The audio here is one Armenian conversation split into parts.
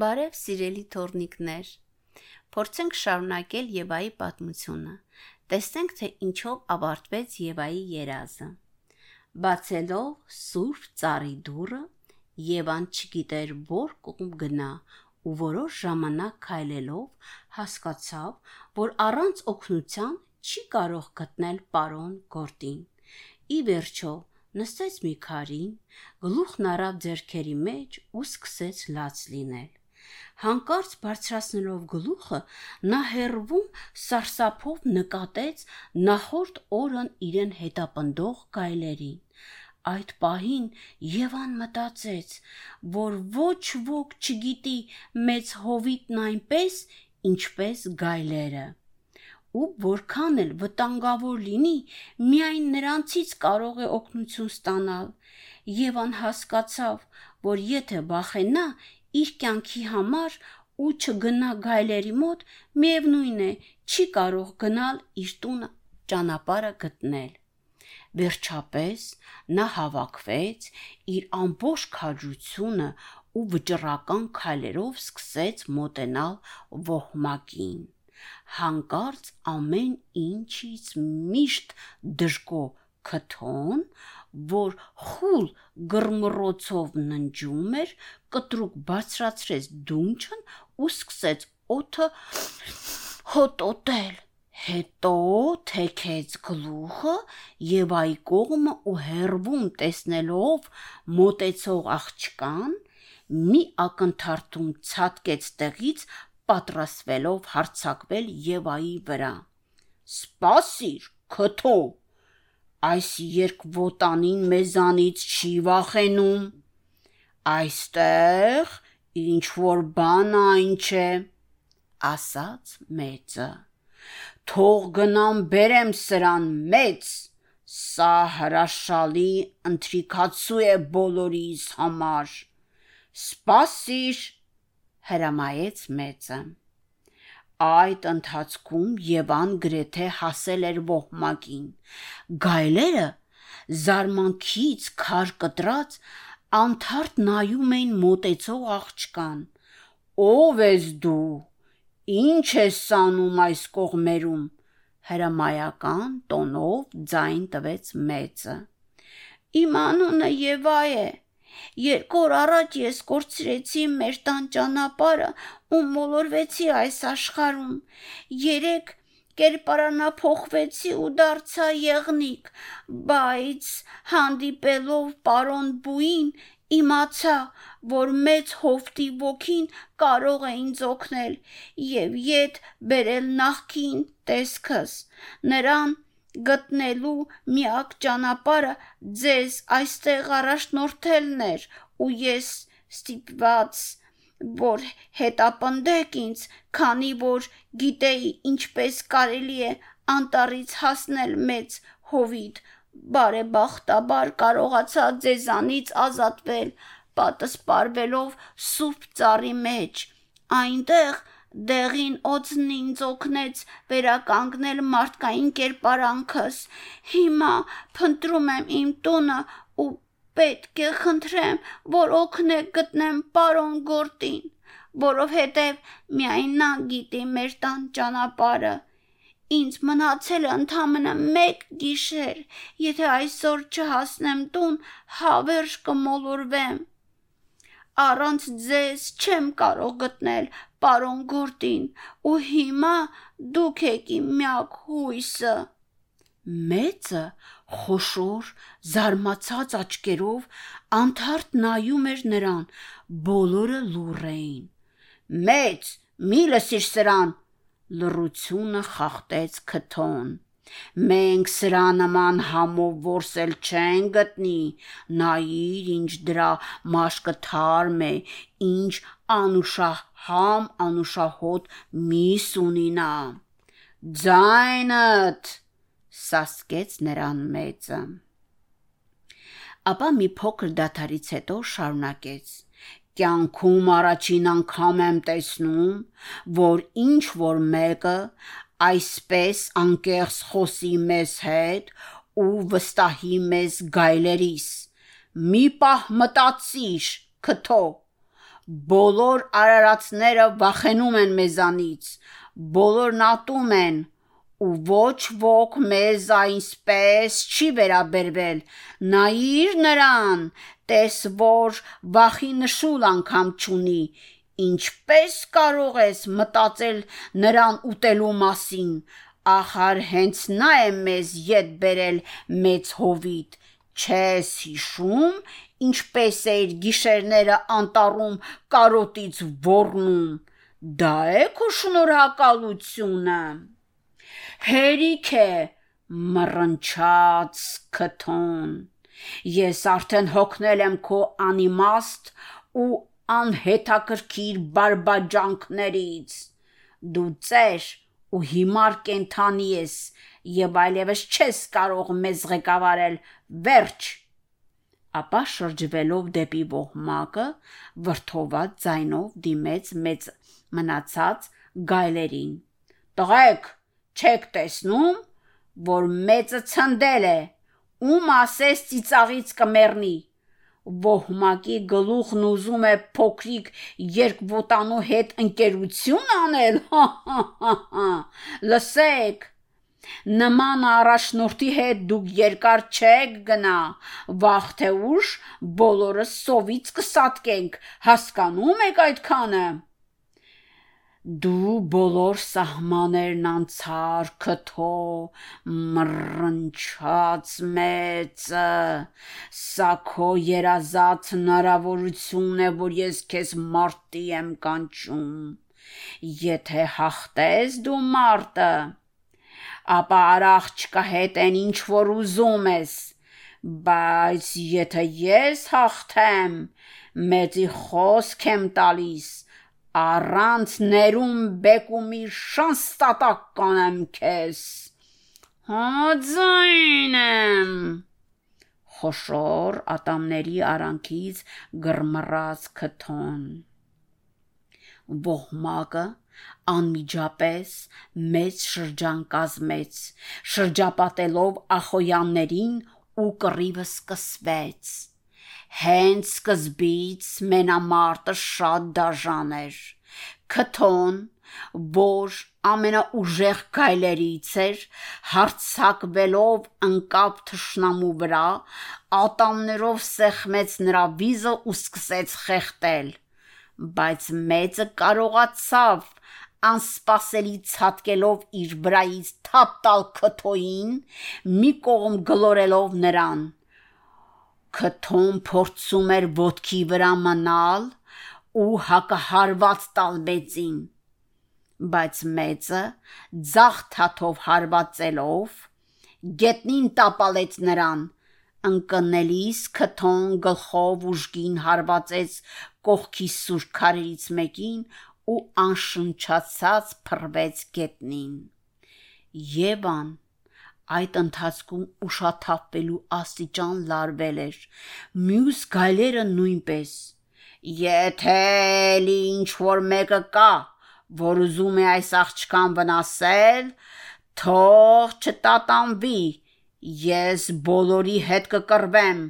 Բարև սիրելի թորնիկներ։ Փորձենք շարունակել Եվայի պատմությունը։ Տեսնենք, թե ինչով ավարտվեց Եվայի երազը։ Բացելով սուրբ ծառի դուռը, Եվան չգիտեր որ կողմ գնա, ու որոշ ժամանակ քայլելով հասկացավ, որ առանց օգնության չի կարող գտնել պարոն Գորտին։ Ի վերջո, նստեց մի քարին, գլուխն առավ ձեռքերի մեջ ու սկսեց լաց լինել։ Հանկարծ բարձրացնելով գլուխը, նա հերվում սարսափով նկատեց նախորդ օրն իրեն հետապնդող գայլերին։ Այդ պահին Եվան մտածեց, որ ոչ ոք չգիտի մեծ հովիտն այնպես, ինչպես գայլերը ու որքան էլ վտանգավոր լինի, միայն նրանցից կարող է օգնություն ստանալ։ Եվան հասկացավ, որ եթե վախենա, իր կյանքի համար ու չգնա գայլերի մոտ, միևնույն է, չի կարող գնալ իր տունը ճանապարհը գտնել։ Վերջապես նա հավաքվեց իր ամբողջ քաջությունը ու վճռական քայլերով սկսեց մոտենալ ոհմակին։ Հանկարծ ամեն ինչից միշտ դժգո քթոն, որ խուլ գրմռոցով ննջում էր, կտրուկ բարձրացրեց դունչն ու սկսեց օդը հոտոտել։ Հետո թեքեց գլուխը եւ այ կողմը ու հերվում տեսնելով մոտեցող աղջկան, մի ակնթարթում ցածկեց տեղից, պատրաստվելով հարցակվել Եվայի վրա։ Սպասիր, քթո, այս երկվոտանին մեզանից չի վախենում։ Այստեղ ինչ որ բան այն չէ, ասաց մեծը։ Թող գնամ բերեմ սրան մեծ, սա հրաշալի ընթրիքացու է բոլորիս համար։ Սպասիր, հրամայեց մեծը։ Այդ ընթացքում Եվան գրեթե հասել էր ոհմակին։ Գայլերը զարմանքից քար կտրած անթարթ նայում էին մոտեցող աղջկան։ Ո՞վ ես դու։ Ինչ ես անում այս կողմերում։ Հրամայական տոնով ձայն տվեց մեծը։ Իմ անունը Եվա է։ Երկու օր առաջ ես կորցրեցի մեր տան ճանապարհը ու մոլորվեցի այս աշխարհում։ Երեք կերպարանափոխվեցի ու դարձա եղնիկ, բայց հանդիպելով պարոն Բուին իմացա, որ մեծ հովտի ոգին կարող է ինձ օգնել եւ յետ բերել նախքին տեսքս։ Նրան գտնելու միակ ճանապարհը ձեզ այստեղ առաջնորդելն էր ու ես ստիպված որ հետապնդեք ինձ, քանի որ գիտեի ինչպես կարելի է անտառից հասնել մեծ հովիտ, բարեբախտաբար կարողացա ձեզանից ազատվել, պատսպարվելով սուրբ ծառի մեջ։ Այնտեղ դեղին օծն ինձ օգնեց վերականգնել մարդկային կերպարանքս։ Հիմա փնտրում եմ իմ տունը ու պետք է խնդրեմ, որ օգնեք գտնեմ պարոն Գորտին, որովհետև միայն նա գիտի մեր տան ճանապարհը։ Ինձ մնացել է ընդամենը 1 գիշեր։ Եթե այսօր չհասնեմ տուն, հավերժ կմոլորվեմ։ Առանց ձեզ չեմ կարող գտնել պարոն Գորտին, ու հիմա դուք եք իմ միակ հույսը։ Մեծը խոշոր զարմացած աչքերով անթարթ նայում էր նրան, բոլորը լուռ էին։ Մեծ, մի լսիր սրան, լռությունը խախտեց քթոն։ Մենք սրա նման համով որսել չեն գտնի, նայիր ինչ դրա մաշկը թարմ է, ինչ անուշահամ անուշահոտ միս ունի նա։ Ձայնդ սասկեց նրան մեծը։ Ապա մի փոքր դաթարից հետո շարունակեց. Կյանքում առաջին անգամ եմ տեսնում, որ ինչ որ մեկը այսպես անկեղծ խոսի մեզ հետ ու վստահի մեզ գայլերիս։ Մի պահ մտածիր, քթո, Բոլոր արարածները վախենում են մեզանից, բոլորն ատում են, ու ոչ ոք մեզ այնպես չի վերաբերվել։ Նայիր նրան, տես որ վախի նշուլ անգամ չունի։ Ինչպես կարող ես մտածել նրան ուտելու մասին։ Ախար հենց նա է մեզ յետ բերել մեծ հովիտ։ Չես հիշում, ինչպես էր գիշերները անտառում կարոտից ոռնում։ Դա է քո շնորհակալությունը։ Հերիք է մռնչաց քթոն։ Ես արդեն հոգնել եմ քո անիմաստ ու անհետաքրքիր բարբաջանքներից։ Դու ծեր ու հիմար կենթանի ես եւ այլևս չես կարող մեզ ղեկավարել։ Վերջ։ Ապա շրջվելով դեպի ոհմակը, վրթոված ձայնով դիմեց մեծ մնացած գայլերին։ Տղեկ, չեք տեսնում, որ մեծը ցնդել է։ Ում ասես ծիծաղից կմեռնի ոհմակի գլուխն ուզում է փոքրիկ երկվոտանու հետ ընկերություն անել։ Հա հա հա։ Լսեք, նման առաջնորդի հետ դուք երկար չեք գնա, վաղ թե ուշ բոլորը սովից կսատկենք, հասկանում եք այդքանը։ Դու բոլոր սահմաներն անցար քթո մռնչած մեծը սա քո երազած հնարավորություն է որ ես քեզ մարտի եմ կանչում եթե հաղթես դու մարտը ապա հետ այն ինչ որ ուզում ես բայց եթե ես հաղթեմ մեծի խոսք եմ տալիս առանց ներում բեկումի շանս տատակ կանեմ քեզ։ Հաձայն եմ։ Խոշոր ատամների արանքից գրմռած քթոն։ Ոհմակը անմիջապես մեծ շրջան կազմեց, շրջապատելով ախոյաններին ու կռիվը սկսվեց Հենց սկզբից մենամարտը շատ դաժան էր։ Քթոն, որ ամենաուժեղ գայլերից էր, հարցակվելով ընկավ թշնամու վրա, ատամներով սեղմեց նրա վիզը ու սկսեց խեղտել։ Բայց մեծը կարողացավ անսպասելի ցածկելով իր վրայից թափ տալ քթոին, մի կողմ գլորելով նրան Քթոն փորձում էր ոտքի վրա մնալ ու հակահարված տալ մեծին, բայց մեծը ձախ թաթով հարվածելով գետնին տապալեց նրան ընկնելիս քթոն գլխով ուժգին հարվածեց կողքի սուր քարերից մեկին ու անշնչացած փռվեց գետնին Եվան այդ ընթացքում ուշաթափվելու աստիճան լարվել էր։ Մյուս գայլերը նույնպես։ Եթե ինչ որ մեկը կա, որ ուզում է այս աղջկան վնասել, թող չտատանվի։ Ես բոլորի հետ կկռվեմ։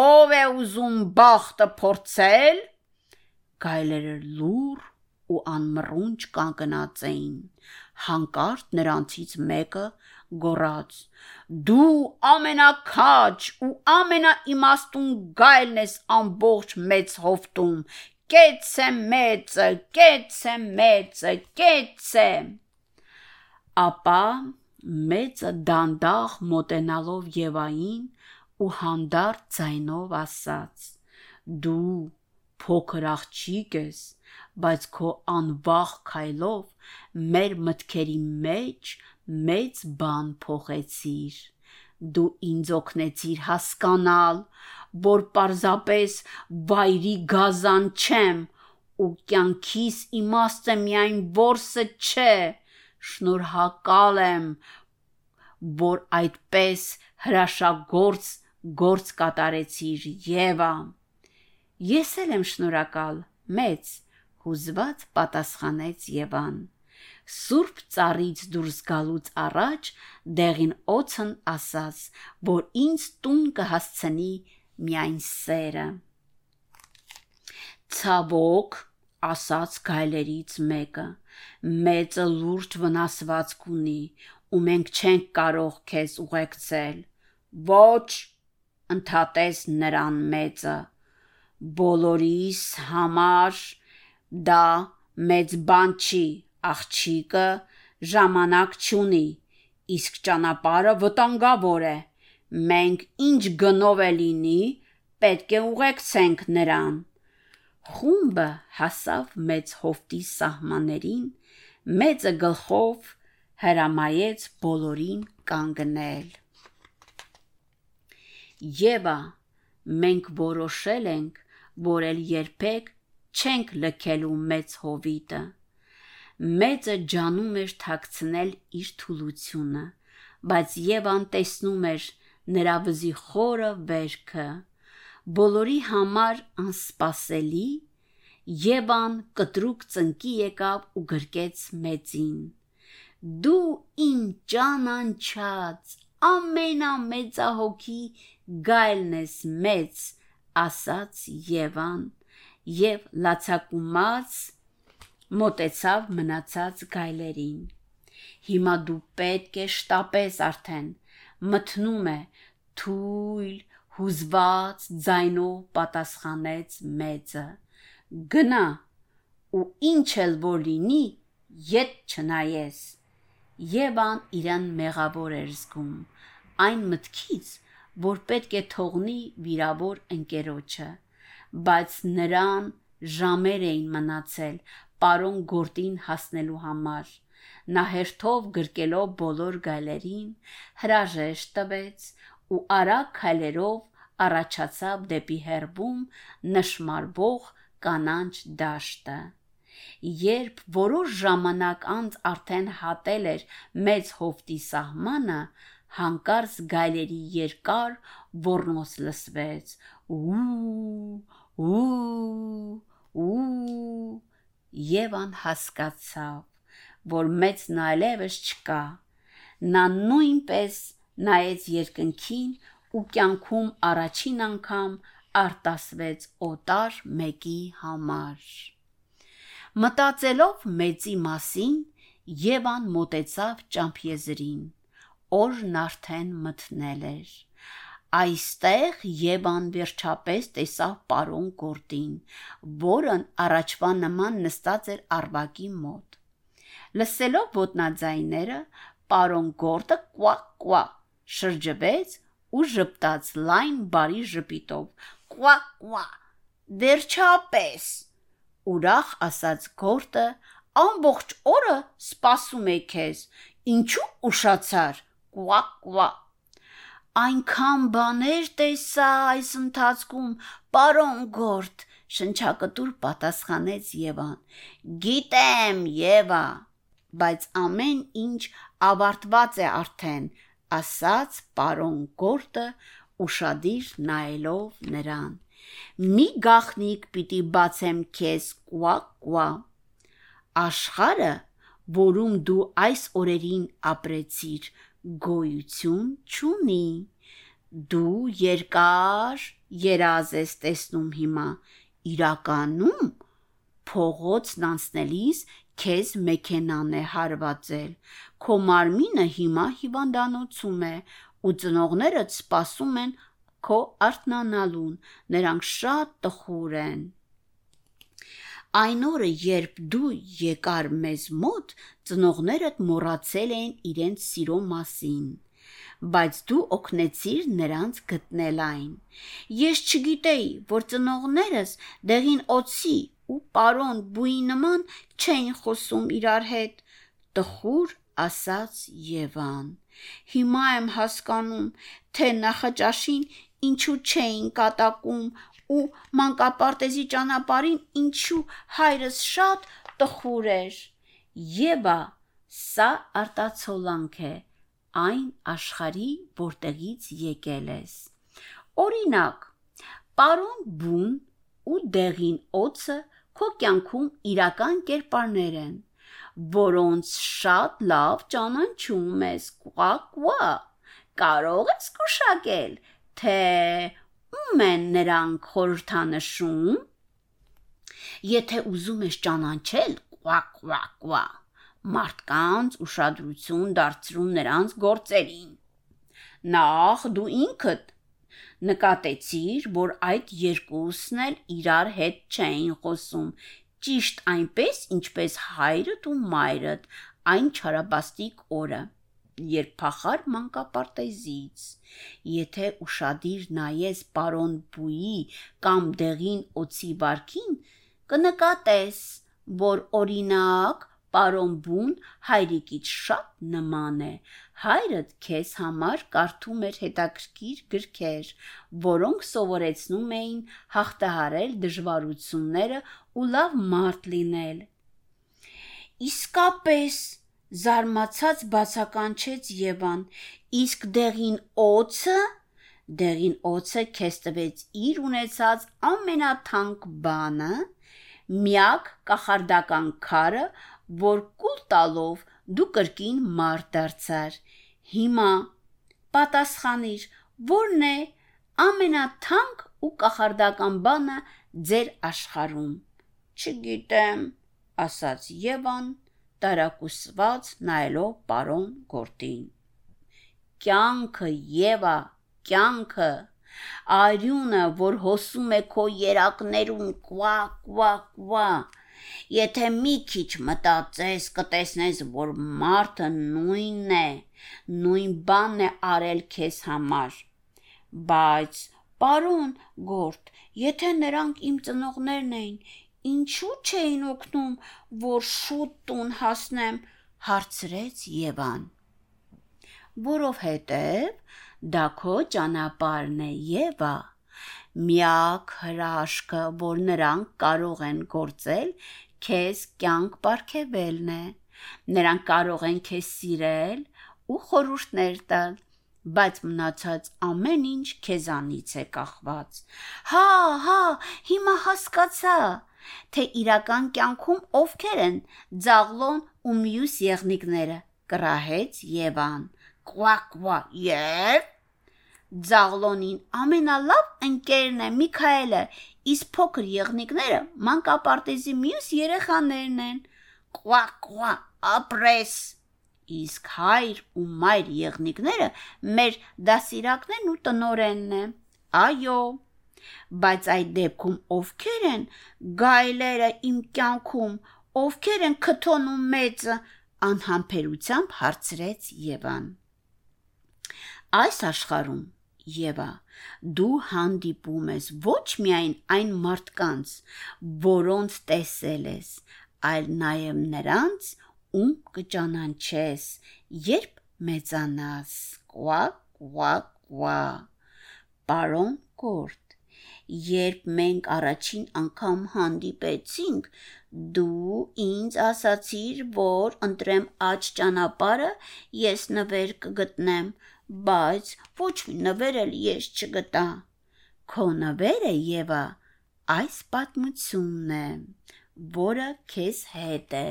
Ով է ուզում բախտը փորձել։ Գայլերը լուր ու անմռունչ կանգնած էին։ Հանկարծ նրանցից մեկը գոռաց. Դու ամենակաջ ու ամենաիմաստուն գայլն ես ամբողջ մեծ հովտում։ Կեցե մեծը, կեցե մեծը, կեցե։ Ապա մեծը դանդաղ մոտենալով Եվային ու հանդարտ ձայնով ասաց. Դու փոքր աղջիկ ես, բայց քո անվախ քայլով մեր մտքերի մեջ մեծ բան փոխեցիր։ Դու ինձ օգնեցիր հասկանալ, որ պարզապես վայրի գազան չեմ ու կյանքիս իմաստը միայն որսը չէ։ Շնորհակալ եմ, որ այդպես հրաշագործ գործ կատարեցիր Եվա։ Ես էլ եմ շնորհակալ, մեծ հուզված պատասխանեց Եվան. Սուրբ ծառից դուրս գալուց առաջ դեղին օծն ասաց, որ ինձ տուն կհասցնի միայն սերը։ Ցավոք, ասաց գայլերից մեկը, մեծը լուրջ վնասվածք ունի, ու մենք չենք կարող քեզ ուղեկցել։ Ոչ, ընդհատեց նրան մեծը բոլորիս համար դա մեծ բան չի, աղջիկը ժամանակ չունի, իսկ ճանապարհը վտանգավոր է։ Մենք ինչ գնով է լինի, պետք է ուղեկցենք նրան։ Խումբը հասավ մեծ հովտի սահմաններին, մեծը գլխով հրամայեց բոլորին կանգնել։ Եվա մենք որոշել ենք, որ էլ երբեք չենք լքելու մեծ հովիտը։ Մեծը ջանում էր թաքցնել իր թուլությունը, բայց Եվան տեսնում էր նրա վզի խորը վերքը։ Բոլորի համար անսպասելի Եվան կտրուկ ծնկի եկավ ու գրկեց մեծին։ Դու իմ ճանաչած ամենամեծահոգի գայլն ես մեծ, ասաց Եվան եւ լացակումած մոտեցավ մնացած գայլերին։ Հիմա դու պետք է շտապես արդեն մթնում է թույլ հուզված ձայնով պատասխանեց մեծը գնա ու ինչ էլ որ լինի յետ չնայես Եվան իրան մեղավոր էր զգում այն մտքից որ պետք է թողնի վիրավոր ընկերոջը բայց նրան ժամեր էին մնացել պարոն Գորտին հասնելու համար։ Նա հերթով գրկելով բոլոր գայլերին հրաժեշտ տվեց ու արագ քայլերով առաջացավ դեպի հերբում նշмарբող կանանչ դաշտը։ Երբ որոշ ժամանակ անց արդեն հատել էր մեծ հովտի սահմանը, հանկարծ գայլերի երկար ոռնոց լսվեց։ Ու ու ու Եվան հասկացավ, որ մեծ նայելևս չկա։ Նա նույնպես նայեց երկնքին ու կյանքում առաջին անգամ արտասվեց օտար մեկի համար։ Մտածելով մեծի մասին, Եվան մտեցավ ճամփեզրին։ Օրն արդեն մթնել էր։ Այստեղ Եվան վերջապես տեսավ պարոն Գորտին, որն առաջվա նման նստած էր արվակի մոտ։ Լսելով ոտնաձայները, պարոն Գորտը կուա-կուա շրջվեց ու ժպտաց լայն բարի ժպիտով. «Կուա-կուա, վերջապես»։ Ուրախ ասաց Գորտը, ամբողջ օրը սպասում է քեզ։ Ինչու ուշացար։ Կուա-կուա Այնքան բաներ տեսա այս ընթացքում, պարոն Գորտ, շնչակտուր պատասխանեց Եվան։ Գիտեմ, Եվա, բայց ամեն ինչ ավարտված է արդեն, ասաց պարոն Գորտը ուրشادիր նայելով նրան։ Մի գախնիկ պիտի բացեմ քեզ, կուա-կուա։ Աշխարը, որում դու այս օրերին ապրեցիր, գոյություն չունի։ Դու երկար երազ ես տեսնում հիմա։ Իրականում փողոցն անցնելիս քեզ մեքենան է հարվածել։ Քո մարմինը հիմա հիվանդանոցում է ու ծնողներդ սպասում են քո արթնանալուն։ Նրանք շատ տխուր են։ Այն օրը, երբ դու եկար մեզ մոտ, ծնողներդ մոռացել էին իրենց սիրո մասին, բայց դու օգնեցիր նրանց գտնել այն։ Ես չգիտեի, որ ծնողներս դեղին օծի ու պարոն բուի նման չէին խոսում իրար հետ, տխուր ասաց Եվան։ Հիմա եմ հասկանում, թե նախաճաշին ինչու չէին կատակում ու մանկապարտեզի ճանապարհին ինչու հայրս շատ տխուր էր։ Եվա, սա արտացոլանք է այն աշխարի, որտեղից եկել ես։ Օրինակ, պարոն Բուն ու դեղին օծը քո կյանքում իրական կերպարներ են, որոնց շատ լավ ճանաչում ես, կուա կուա։ Կարող ես գուշակել, թե ում են նրանք խորհրդանշում։ Եթե ուզում ես ճանաչել, կվա կվա կվա մարդկանց ուշադրություն դարձրում նրանց գործերին։ Նախ դու ինքդ նկատեցիր, որ այդ երկուսն էլ իրար հետ չէին խոսում, ճիշտ այնպես, ինչպես հայրդ ու մայրդ այն չարաբաստիկ օրը երբ փախար մանկապարտեզից։ Եթե ուրشادիր նայես պարոն Բուի կամ դեղին օծի վարքին, կնկատես, որ օրինակ պարոն Բուն հայրիկից շատ նման է։ Հայրդ քեզ համար կարդում էր հետաքրքիր գրքեր, որոնք սովորեցնում էին հաղթահարել դժվարությունները ու լավ մարդ լինել։ Իսկապես, Զարմացած բացականչեց Եվան. Իսկ դեղին օծը դեղին օծը քեզ տվեց իր ունեցած ամենաթանկ բանը, միակ կախարդական քարը, որ կուլ տալով դու կրկին մարդ դարձար։ Հիմա պատասխանիր, ո՞րն է ամենաթանկ ու կախարդական բանը ձեր աշխարհում։ Չգիտեմ, ասաց Եվան տարակուսված նայելով պարոն Գորտին։ Կյանքը Եվա, կյանքը արյունը, որ հոսում է քո երակներում, կվա, կվա, կվա։ Եթե մի քիչ մտածես, կտեսնես, որ մարդը նույնն է, նույն բանն է արել քեզ համար։ Բայց, պարոն Գորտ, եթե նրանք իմ ծնողներն էին, ինչու չէին օգնում, որ շուտ տուն հասնեմ, հարցրեց Եվան։ Որովհետև դա քո ճանապարհն է, Եվա։ Միակ հրաշքը, որ նրանք կարող են գործել, քեզ կյանք ապարգևելն է։ Նրանք կարող են քեզ սիրել ու խորհուրդներ տալ, բայց մնացած ամեն ինչ քեզանից է կախված։ Հա, հա, հիմա հասկացա, թե իրական կյանքում ովքեր են Ձաղլոն ու մյուս եղնիկները, կռահեց Եվան։ Կվա կվա, եւ Ձաղլոնին ամենալավ ընկերն է Միքայելը, իսկ փոքր եղնիկները մանկապարտեզի մյուս երեխաներն են։ Կվա կվա, ապրես! Իսկ հայր ու մայր եղնիկները մեր դասիրակներն ու տնորենն է։ Այո, Բայց այդ դեպքում ովքեր են գայլերը իմ կյանքում, ովքեր են քթոն ու մեծը, անհամբերությամբ հարցրեց Եվան։ Այս աշխարհում Եվա, դու հանդիպում ես ոչ միայն այն մարդկանց, որոնց տեսել ես, այլ նաև նրանց, ում կճանաչես, երբ մեծանաս։ Կվա, կվա, կվա։ Պարոն Կորտ Երբ մենք առաջին անգամ հանդիպեցինք, դու ինձ ասացիր, որ ընտրեմ աճ ճանապարհը, ես նվեր կգտնեմ, բայց ոչ մի նվեր էլ ես չգտա։ Քո նվերը Եվա այս պատմությունն է, որը քեզ հետ է։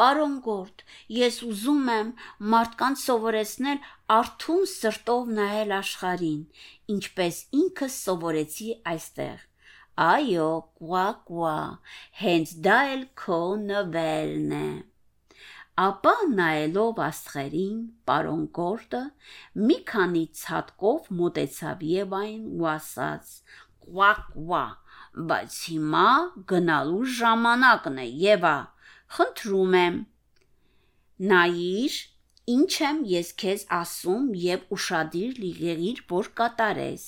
Պարոն Գորտ, ես ուզում եմ մարդկանց սովորեցնել արթուն սրտով նայել աշխարհին, ինչպես ինքս սովորեցի այստեղ։ Այո, կուա կուա, հենց դա էլ քո նվերն է։ Ապա նայելով աստղերին, պարոն Գորտը մի քանի ցածկով մոտեցավ Եվային ու ասաց. «Կուա կուա, բայց հիմա գնալու ժամանակն է, Եվա»։ Խնդրում եմ։ Նայիր, Ինչ եմ ես քեզ ասում եւ ուրախadir լիգերիր, որ կատարես։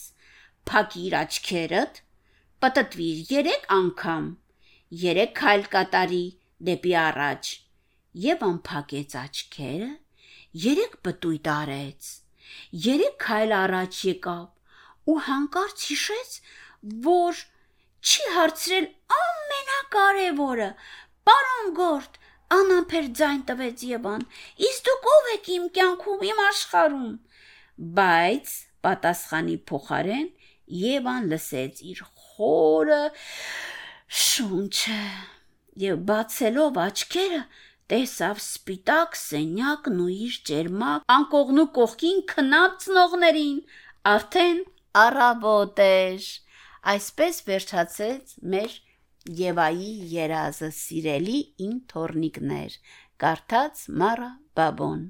Փակիր աչքերդ, պատտվիր 3 անգամ։ 3 քայլ կատարի դեպի առաջ։ Եվ անփակեց աչքերը, 3 պտույտ արեց։ 3 քայլ առաջ եկավ ու հանկարծ հիշեց, որ չի հարցրել ամենակարևորը՝ Պարոն Գորտ, անամփեր ձայն տվեց Եվան։ Իսկ դուք ով եք իմ կյանքում, իմ աշխարհում։ Բայց պատասխանի փոխարեն Եվան լսեց իր խորը շունչը եւ բացելով աչքերը տեսավ սպիտակ սենյակն ու իր ջերմակ անկողնու կողքին քնած ծնողներին արդեն առավոտ էր այսպես վերջացեց մեր Եվայի երազը սիրելի իմ թորնիկներ, կարդաց Մարա Բաբոն